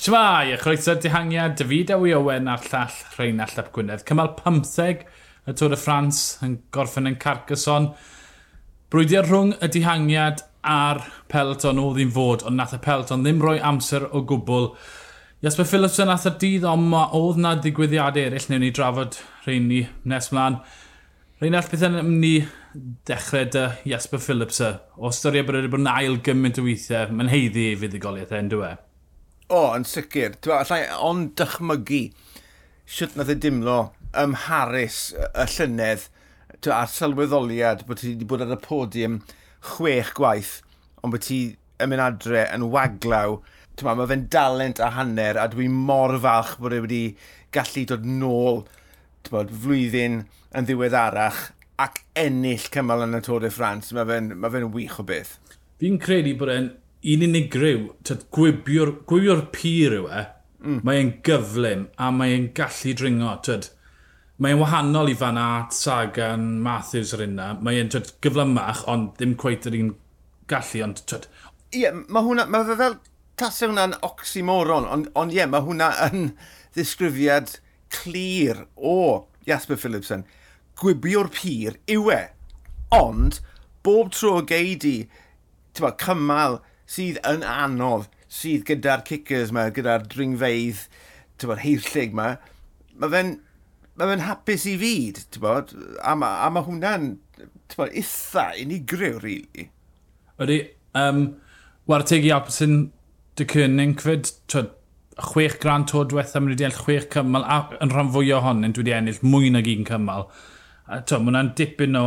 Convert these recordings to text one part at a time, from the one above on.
Shmai, y chroeso'r dihangiad, David Ewi Owen a'r llall Rheinald Ap Gwynedd. Cymal 15 y Tôr y Ffrans yn gorffen yn Carcason. Brwydiau rhwng y dihangiad a'r Pelton oedd hi'n fod, ond nath y Pelton ddim rhoi amser o gwbl. Jasper Phillips yn nath y dydd, ond oedd na ddigwyddiadau eraill newn ni drafod rhain ni nes mlaen. Rhain all beth yn ni dechrau dy Jasper Philipson? O ystyried bod e wedi bod yn ail gymaint o weithiau, mae'n heiddi ei fuddigoliaeth e'n dweud. O, yn sicr. Allai ond dychmygu sut nath e dimlo ym Mharis y llynedd a'r sylweddoliad bod ti wedi bod ar y podium chwech gwaith ond bod ti yn mynd adre yn waglaw ma, mae fe'n dalent a hanner a dwi mor falch bod e wedi gallu dod nôl bod, flwyddyn yn ddiweddarach ac ennill cymal yn y Tôr de France. Mae fe'n ma fe wych o beth. Fi'n credu bod e'n un unigryw, gwibio'r, gwibio'r pyr yw e, mm. mae'n gyflym a mae'n gallu dringo. Tyd, mae'n wahanol i fan at Sagan, Matthews yr unna. Mae'n gyflymach, ond ddim cweith yr un gallu. Ond, tyd... Ie, yeah, mae hwnna, mae fe fel tasau hwnna'n oxymoron, ond ond ie, yeah, mae hwnna yn ddisgrifiad clir o Jasper Philipson. Gwibio'r pyr yw e, ond bob tro geidi, ti'n cymal sydd yn anodd, sydd gyda'r kickers yma, gyda'r dringfeidd, bod, heillig yma, mae fe'n ma fe hapus i fyd, bod, a mae ma hwnna'n tybod, eitha unigryw, really. Ydy, um, Wartegi Alpesyn dy Cynning, cfyd, tywed, chwech gran to diwetha, mae'n wedi ennill chwech cymal, a yn rhan fwy ohonyn, dwi wedi ennill mwy nag un cymal. A to, mae hwnna'n dipyn o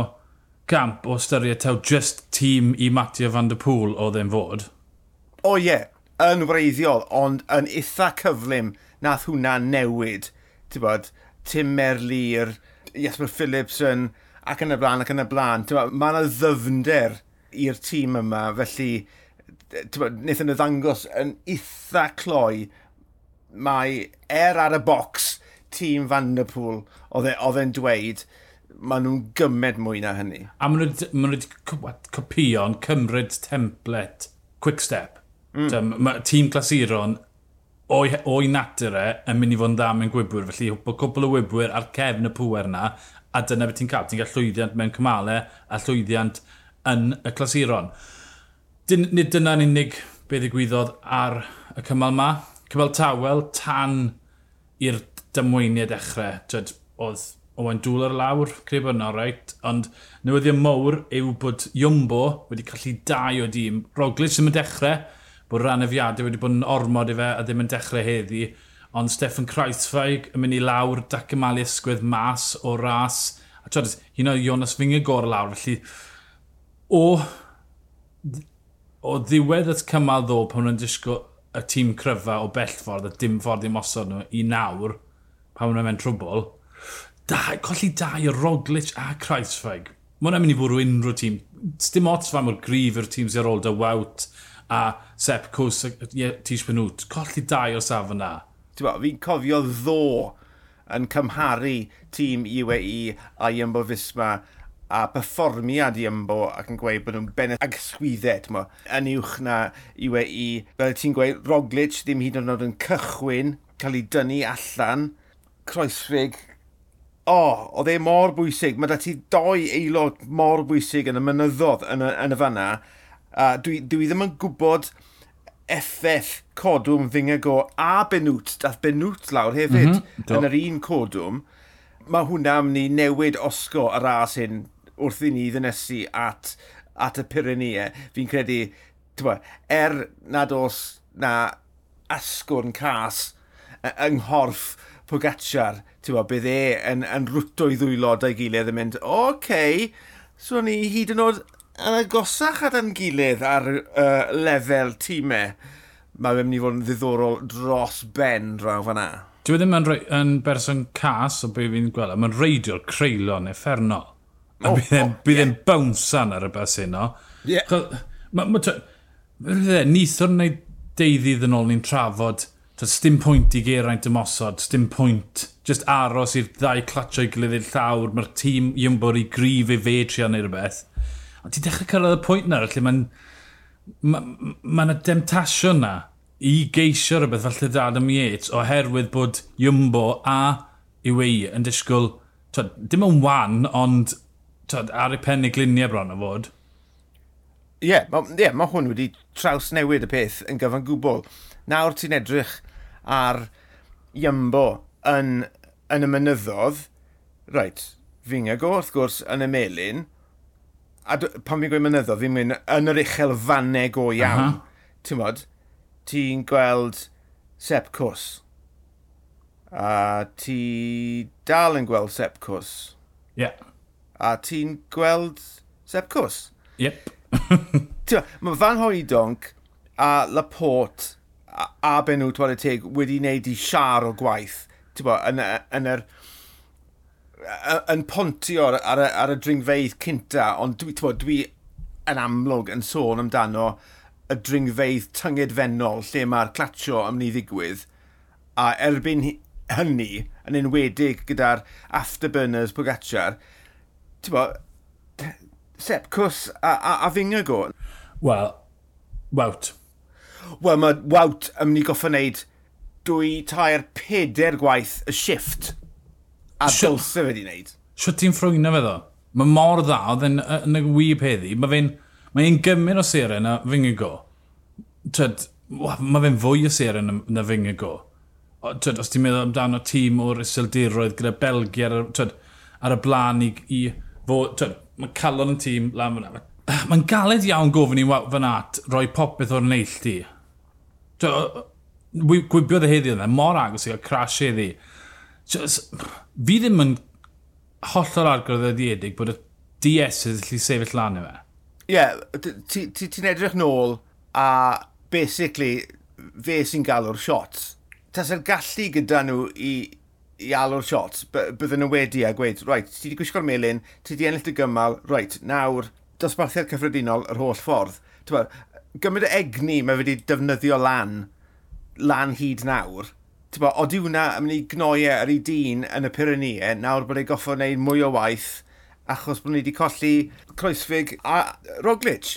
gamp o styried taw just tîm i Matio Van Der Pŵl oedd e'n fod. O oh, ie, yeah. yn wreiddiol, ond yn eitha cyflym nath hwnna newid. Ti'n bod, Tim Merlir, Jesper Philipson, ac yn y blaen, ac yn y blaen. Mae yna ddyfnder i'r tîm yma, felly tybod, wnaethon nhw ddangos yn eitha cloi mae er ar y bocs tîm Van Der Pŵl e- oedd e'n dweud maen nhw'n gymed mwy na hynny. A maen nhw wedi copio'n cymryd template quick step. Mm. Mae tîm clasuron o'i, oi natur e yn mynd i fod yn dda mewn gwybwyr, felly bod cwbl o wybwyr ar cefn y pwer yna a dyna beth ti'n cael. Ti'n cael llwyddiant mewn cymalau a llwyddiant yn y clasuron. Dyn, nid dyna'n unig beth ddigwyddodd ar y cymal yma. Cymal tawel tan i'r dymweiniau dechrau. Tyd, oedd Owen dŵl ar lawr, creu bod yna, reit? Ond newyddion mowr yw bod Jumbo wedi colli dau o dîm. Roglic ddim yn dechrau, bod rhan efiadau wedi bod yn ormod i fe a ddim yn dechrau heddi. Ond Stefan Kreisfeig yn mynd i lawr, Dac dacymali ysgwydd mas o ras. A trod, hyn o Jonas Fingegor lawr, felly o, o ddiwedd at cymal ddo pan nhw'n disgo y tîm cryfa o bell ffordd a dim ffordd i mosod nhw i nawr pan nhw'n mynd trwbl da, colli dau o Roglic a Kreisfeig. Mae hwnna'n mynd i fwrw unrhyw tîm. Dim ots fan mor grif yw'r tîm sy'n ar ôl dy Wout a Sepp Cws a Tish Penwt. Colli dau o saf yna. Fi'n cofio ddo yn cymharu tîm UAE a Iambo Fisma a perfformiad Iambo ac yn gweud bod nhw'n beneth ag swyddau, yn uwch na UAE. Fel ti'n gweud, Roglic ddim hyd yn oed yn cychwyn, cael ei dynnu allan, Croesfrig o, oh, oedd e mor bwysig. Mae da ti doi aelod mor bwysig yn y mynyddodd yn y, yn y fanna. A dwi, dwi ddim yn gwybod effaith codwm ddingago a benwt, dath benwt lawr hefyd mm -hmm, yn yr un codwm. Mae hwnna am ni newid osgo y ras hyn wrth i ni ddynesu at, at y Pyrenee. Fi'n credu, twa, er nad os na asgwrn cas yng nghorff Pogacar, ti'n bod, bydd e yn, yn rwto i ddwylo ei gilydd yn mynd, o, okay, so ni hyd yn oed yn agosach at yn gilydd ar uh, lefel tîmau. Mae fe'n mynd i fod yn ddiddorol dros ben draw fan'na. Dwi e ddim yn, yn berson cas o beth fi'n gweld, mae'n reidio'r creulon effernol. A oh, bydd e'n oh, yeah. bownsan ar y bus heno. Yeah. Ma, ma, Nith o'n neud deuddydd yn ôl ni'n trafod Does dim pwynt i Geraint ymosod, dim pwynt. Just aros i'r ddau clatio i gilydd llawr, mae'r tîm Iwmbor i grif i fe trio neu rhywbeth. Ond ti'n dechrau cyrraedd y pwynt na, lle mae'n... Mae yna ma, ma demtasiwn na i geisio rhywbeth fel lle Adam Yates oherwydd bod Jumbo a Iwei yn disgwyl, twed, dim yn wan, ond twed, ar y pen i gliniau bron o fod. Ie, yeah, mae yeah, ma hwn wedi traws newid y peth yn gyfan gwbl nawr ti'n edrych ar Iambo yn, yn y mynyddodd, reit, fingago wrth gwrs yn y melin, a pan fi'n gweud mynyddodd, fi'n mynd yn yr uchel fannau go iawn. Uh -huh. Ti'n bod, ti'n gweld Sepp Cws. A ti dal yn gweld Sepp Cws. Ie. Yeah. A ti'n gweld Sepp Cws. Yep. mae Van hoi a Laporte a, a benw, ti'n teg, wedi wneud i siar o gwaith, ti'n bod, yn, yn, yr, yn pontio ar, ar, ar y dringfeidd cynta, ond dwi, bod, dwi yn amlwg yn sôn amdano y dringfeidd tyngedfennol lle mae'r clatio am ni ddigwydd, a erbyn hynny, yn enwedig gyda'r afterburners Pogacar, ti'n bod, Sepp Cws a, a, a Fingago. Wel, wawt. Wel, mae wawt yn mynd i goffa wneud dwy tair peder gwaith y shift a dylse fe di wneud. Sio ti'n ffrwyno fe ddo? Mae mor dda oedd yn, yn y wyb heddi. Mae fe'n mae un gymryd o seren na fyngygo. Tyd, mae fe'n fwy o seren na, na fyngygo. Tyd, os ti'n meddwl amdano tîm o'r iseldiroedd gyda Belgia ar, tyd, ar y blaen i, i fod... Tyd, mae calon y tîm lan fyna. Mae'n galed iawn gofyn i fan at roi popeth o'r neill ti gwybiodd y heddi yna, mor agos i gael crash heddi. Fi ddim yn hollol argyfod ddediedig bod y DS yn gallu sefyll lan i fe. Ie, yeah, ti'n ti, ti edrych nôl a basically fe sy'n galw'r shots. Tas yr gallu gyda nhw i, i alw'r shots, bydden nhw wedi a gweud, right, ti wedi gwisgo'r melin, ti wedi ennill dy gymal, right, nawr, dosbarthiad cyffredinol yr holl ffordd. Tewa, gymryd e egni mae wedi defnyddio lan, lan hyd nawr, Tybo, o diw na yn mynd i gnoe e ar ei dyn yn y Pyrenee, nawr bod ei goffo wneud mwy o waith, achos bod ni wedi colli Croesfig a Roglic.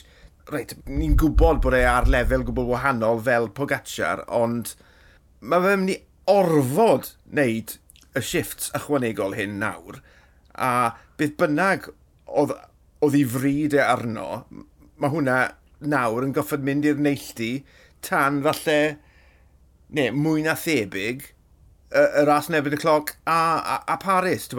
Reit, ni'n gwybod bod e ar lefel gwbl wahanol fel Pogacar, ond mae fe'n mynd i orfod wneud y shifts ychwanegol hyn nawr. A bydd bynnag oedd, oedd ei fryd e arno, mae hwnna nawr yn goffod mynd i'r neilltu tan falle, ne, mwy na thebyg, y, y ras nebyd y cloc a, a, a Paris.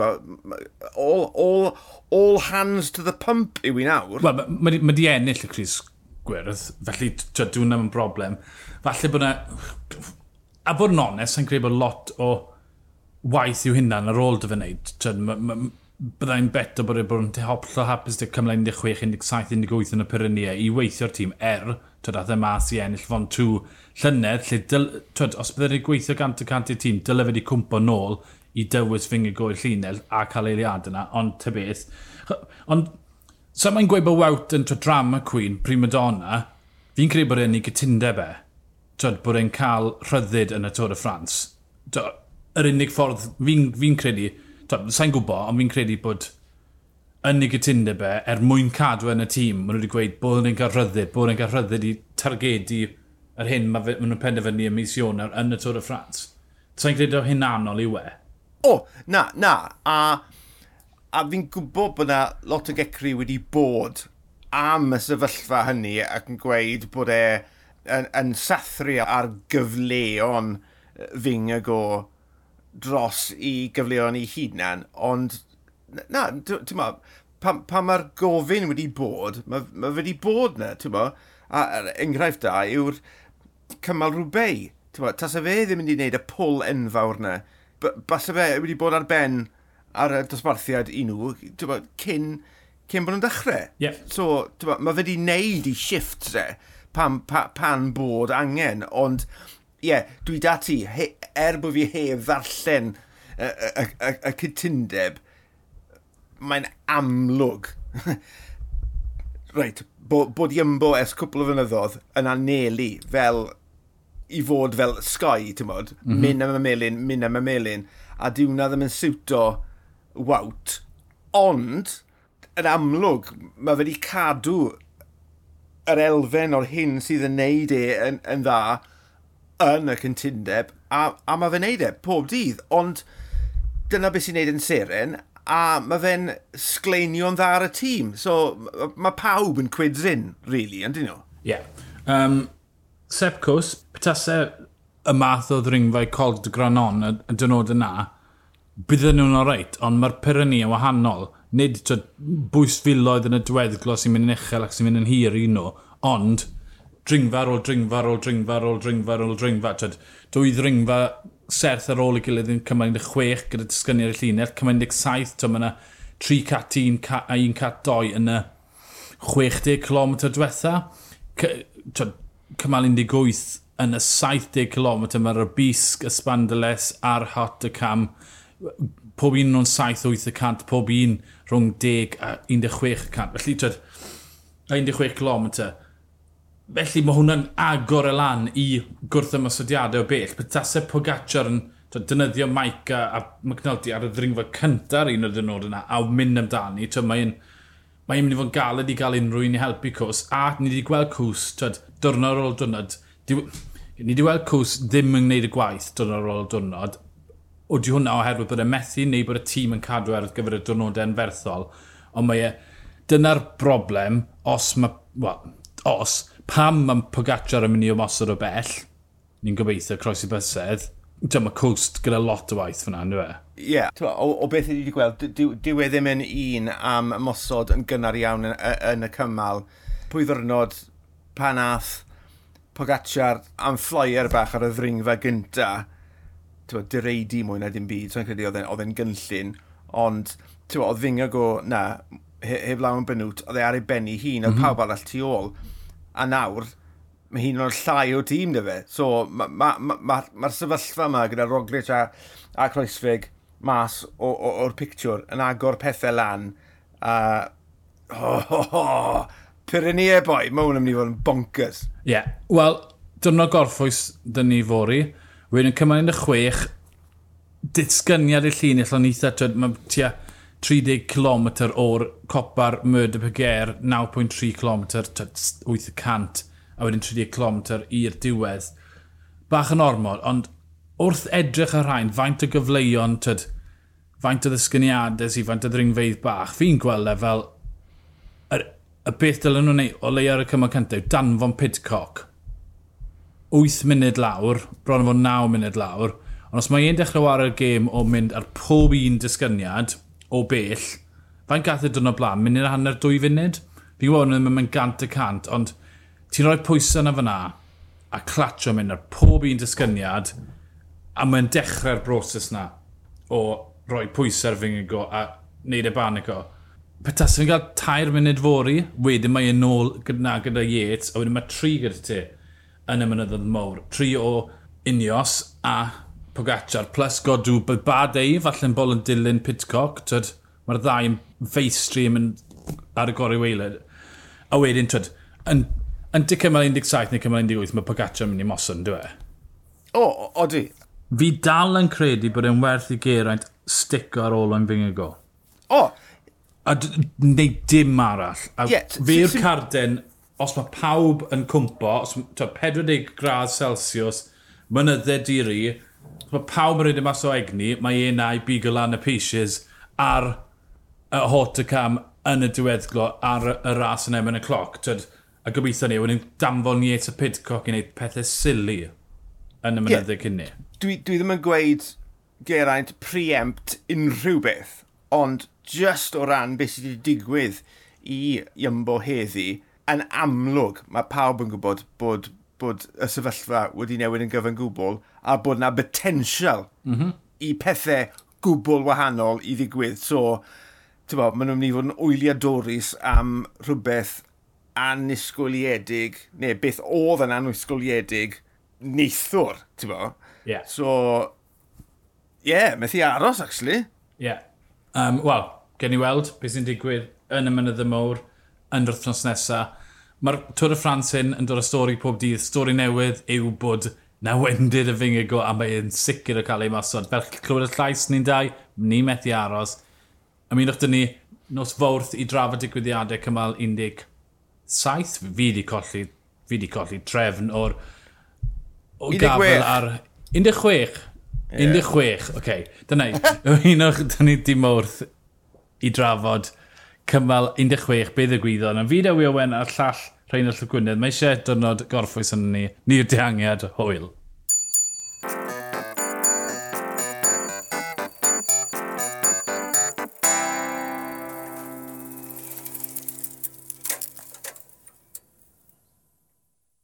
All, all, all hands to the pump yw i nawr. Wel, mae ma di ennill y Cris Gwyrdd, felly dwi'n am yn broblem. Falle bod na... A bod yn onest, sa'n credu bod lot o waith yw hunan ar ôl dy fe wneud byddai'n beto bod e bod yn holl o hapus dy cymlaen 16, 17, 18 yn y Pyrrheniau i weithio'r tîm er, twyd athau mas i ennill fon tŵ llynedd, lle, dyl, twyd, os byddai'n gweithio gant y cant i'r tîm, dyle fe wedi cwmpo nôl i dywys fyngau goel llunel a cael eiliad yna, ond te beth. Ond, so mae'n gweud bod Wout yn twyd drama queen, prima donna, fi'n credu bod e'n ei gytundeb e, twyd, bod e'n cael rhyddid yn y Tôr y Ffrans. Yr unig ffordd fi'n fi credu, Sa'n gwybod, ond fi'n credu bod yn ei gytundeb be, er mwyn cadw yn y tîm, maen nhw wedi gweud bod nhw'n cael rhyddid, bod nhw'n cael rhyddid i targedu yr hyn mae maen nhw'n penderfynu ym mis Ionar yn y Tôr y Ffrans. Sa'n credu o hyn anol i we? O, na, na. A, a fi'n gwybod bod yna lot o gecri wedi bod am y sefyllfa hynny ac yn gweud bod e yn, yn sathru ar gyfleon fyng y go dros i gyfleoedd ni hunan, ond na, ti'n ma, pa pan mae'r gofyn wedi bod, mae, ma wedi bod na, ti'n ma, a er enghraifft da yw'r cymal rhywbeth. Tas y fe ddim wedi gwneud y pwl enfawr na, bas y fe wedi bod ar ben ar y dosbarthiad i nhw, ma, cyn, cyn bod nhw'n dechrau. Yep. So, ma, mae fe wedi wneud i shift, re, pan, pan, pan bod angen, ond yeah, dwi dati, he, er bod fi heb ddarllen y, y, y, y cytundeb, mae'n amlwg. Reit, bod, bod Iambo ers cwpl o fynyddodd yn anelu fel i fod fel Sky, ti'n bod, mm -hmm. mynd am y melin, mynd am y melin, a diwna ddim yn siwto wawt. Ond, yn amlwg, mae fe wedi cadw yr elfen o'r hyn sydd yn neud e yn, yn dda, yn y cyntundeb, a, a mae fe'n neud e pob dydd, ond dyna beth sy'n neud yn seren, a mae fe'n sgleinio'n dda ar y tîm. So mae pawb yn cwids in, really, yn dyn nhw? Ie. Yeah. Um, Sepcws, petasau y math o ddringfau cold granon y, y dynod yna, bydden nhw'n oreit, ond mae'r pyrrhenu yn wahanol. Nid bwys filoedd yn y diweddglo sy'n mynd yn uchel ac sy'n mynd yn hir i nhw, ond dringfa ar ôl dringfa ar ôl dringfa ar ôl dringfa ar ôl dringfa. Tyd, dwy ddringfa serth ar ôl i gilydd yn cymaint y chwech gyda disgynnu ar y llinell, cymaint y saith, tyd, mae yna 3 cat 1 a 1 cat 2 yn y 60 km diwetha. Cymal 18 yn y 70 km mae'r bisg, y spandeles a'r hot y cam. Pob un nhw'n 7-8 y cant, pob un rhwng 10 a 16 y cant. Felly, twyd, 16 km felly mae hwnna'n agor y lan i gwrth y masodiadau o bell. Bytasau Pogacar yn to, dynyddio Maica a McNulty ar y ddringfa cyntaf un o'r dynod yna a mynd amdani. Mae'n mae mynd i fod yn galed i gael unrhyw un i helpu cws a ni wedi gweld cws dwrnod ar ôl dwrnod. Ni wedi gweld cws ddim yn gwneud y gwaith dwrnod ar ôl dwrnod. Oeddi hwnna oherwydd bod y methu neu bod y tîm yn cadw ar gyfer y diwrnodau yn ferthol. Ond mae e, dyna'r broblem os mae, well, os pam mae Pogacar yn mynd i ymosod o bell, ni'n gobeithio croes i bysedd, dyma mae Coast gyda lot o waith fyna, ynddo e? Ie, yeah. o, o beth wedi gweld, dyw e ddim yn un am ymosod yn gynnar iawn yn, yn y cymal. Pwy ddwrnod, pa nath, Pogacar am flyer bach ar y ddringfa gynta, direidi mwy na dim byd, so'n credu oedd e'n gynllun, ond oedd ddingog o, na, heb lawn benwt, oedd e ar ei benni hun, oedd mm -hmm. pawb arall tu ôl a nawr, mae hi'n o'r llai o tîm dy fe. So, mae'r ma, ma, ma, ma sefyllfa yma gyda Roglic a, a Croesfig mas o'r pictiwr yn agor pethau lan. A, oh, oh, oh, Pyrenea boi, mae hwn yn mynd i fod yn bonkers. Ie, yeah. wel, dyna gorffwys dyn ni fori. Wedyn cymryd y chwech, disgyniad y llun allan eitha, mae tia, 30 km o'r copa'r Myrda Peguer, 9.3 km, 800, a wedyn 30 km i'r diwedd. Bach yn ormod, ond wrth edrych ar rhain, faint o gyfleuon, tyd, faint o ddysgyniadau sydd, faint o ddringfeidd bach, fi'n gweld e fel y, y beth dylen nhw'n wneud o leia ar y cymal cyntaf, danfon Pidcock. 8 munud lawr, bron o fod 9 munud lawr, ond os mae un dechrau war y gêm o mynd ar pob un disgyniad, o bell, faint gath y dyn o blaen, munud a hanner dwy funud? Fi'n gwybod yn mynd gant y cant, ond ti'n rhoi pwysau yna fyna a clatio mynd ar pob un disgyniad a mae'n dechrau'r broses na o rhoi pwysau ar fy nghygo a wneud e banico. Petas fi'n cael tair munud fori, wedyn mae e'n ôl gyda, gyda Yates, a wedyn mae tri gyda ti yn y mynyddodd mawr. Tri o Unios a Pogacar, plus Godw, bydd Badei, falle'n bol yn dilyn Pitcock, tyd, mae'r ddau yn feistri yn mynd ar y gorau weiled. A wedyn, twyd, yn, yn di cymal 17 neu cymal 18, mae Pogacar yn mynd i mosyn, dwi e? O, o, di. Fi dal yn credu bod e'n werth i Geraint stico ar ôl o'n fyng go. O! A wneud dim arall. A yeah, fe'r carden, os mae pawb yn cwmpo, os, mae 40 gradd Celsius, mynyddau diri, Mae pawb yn rhaid mas o egni, mae e'n ai bigol lan y pieces ar y hot y cam yn y diweddglo ar y ras yn ebyn y cloc. Tyd, a gobeithio ni, wedyn damfon ni et y pidcock i wneud pethau sili yn y mynyddu yeah. cynni. Dwi, dwi ddim yn gweud Geraint preempt unrhyw beth, ond just o ran beth sydd wedi digwydd i Iambo heddi, yn amlwg mae pawb yn gwybod bod bod y sefyllfa wedi newid yn gyfan gwbl a bod yna potensial mm -hmm. i pethau gwbl wahanol i ddigwydd. So, ti'n bod, maen nhw'n mynd i fod yn wyliadoris am rhywbeth anisgwyliedig, neu beth oedd yn anisgwyliedig neithwr, ti'n bo? Yeah. So, ie, yeah, methu aros, actually. Ie. Yeah. Um, Wel, gen i weld beth sy'n digwydd yn y mynydd y mwr yn yr wythnos nesaf. Mae'r Tôr y Ffrans hyn yn dod o stori pob dydd. Stori newydd yw bod na wendid y fyngego a mae'n sicr o cael ei masod. Fel clywed y llais ni'n dau, ni methu aros. Ymunwch dyn ni nos fawrth i drafod digwyddiadau cymal 17. Fi wedi colli, fi wedi colli trefn o'r o gafel ar... 16. 16, oce. Okay. Dyna i, ymunwch dyn ni dim wrth i drafod cymal 16, beth y gwyddo. Yn fyd Ewi Owen a'r llall Rheinald Llywgwynedd, mae eisiau dyrnod gorffwys yn ni. Ni'r dihangiad hwyl.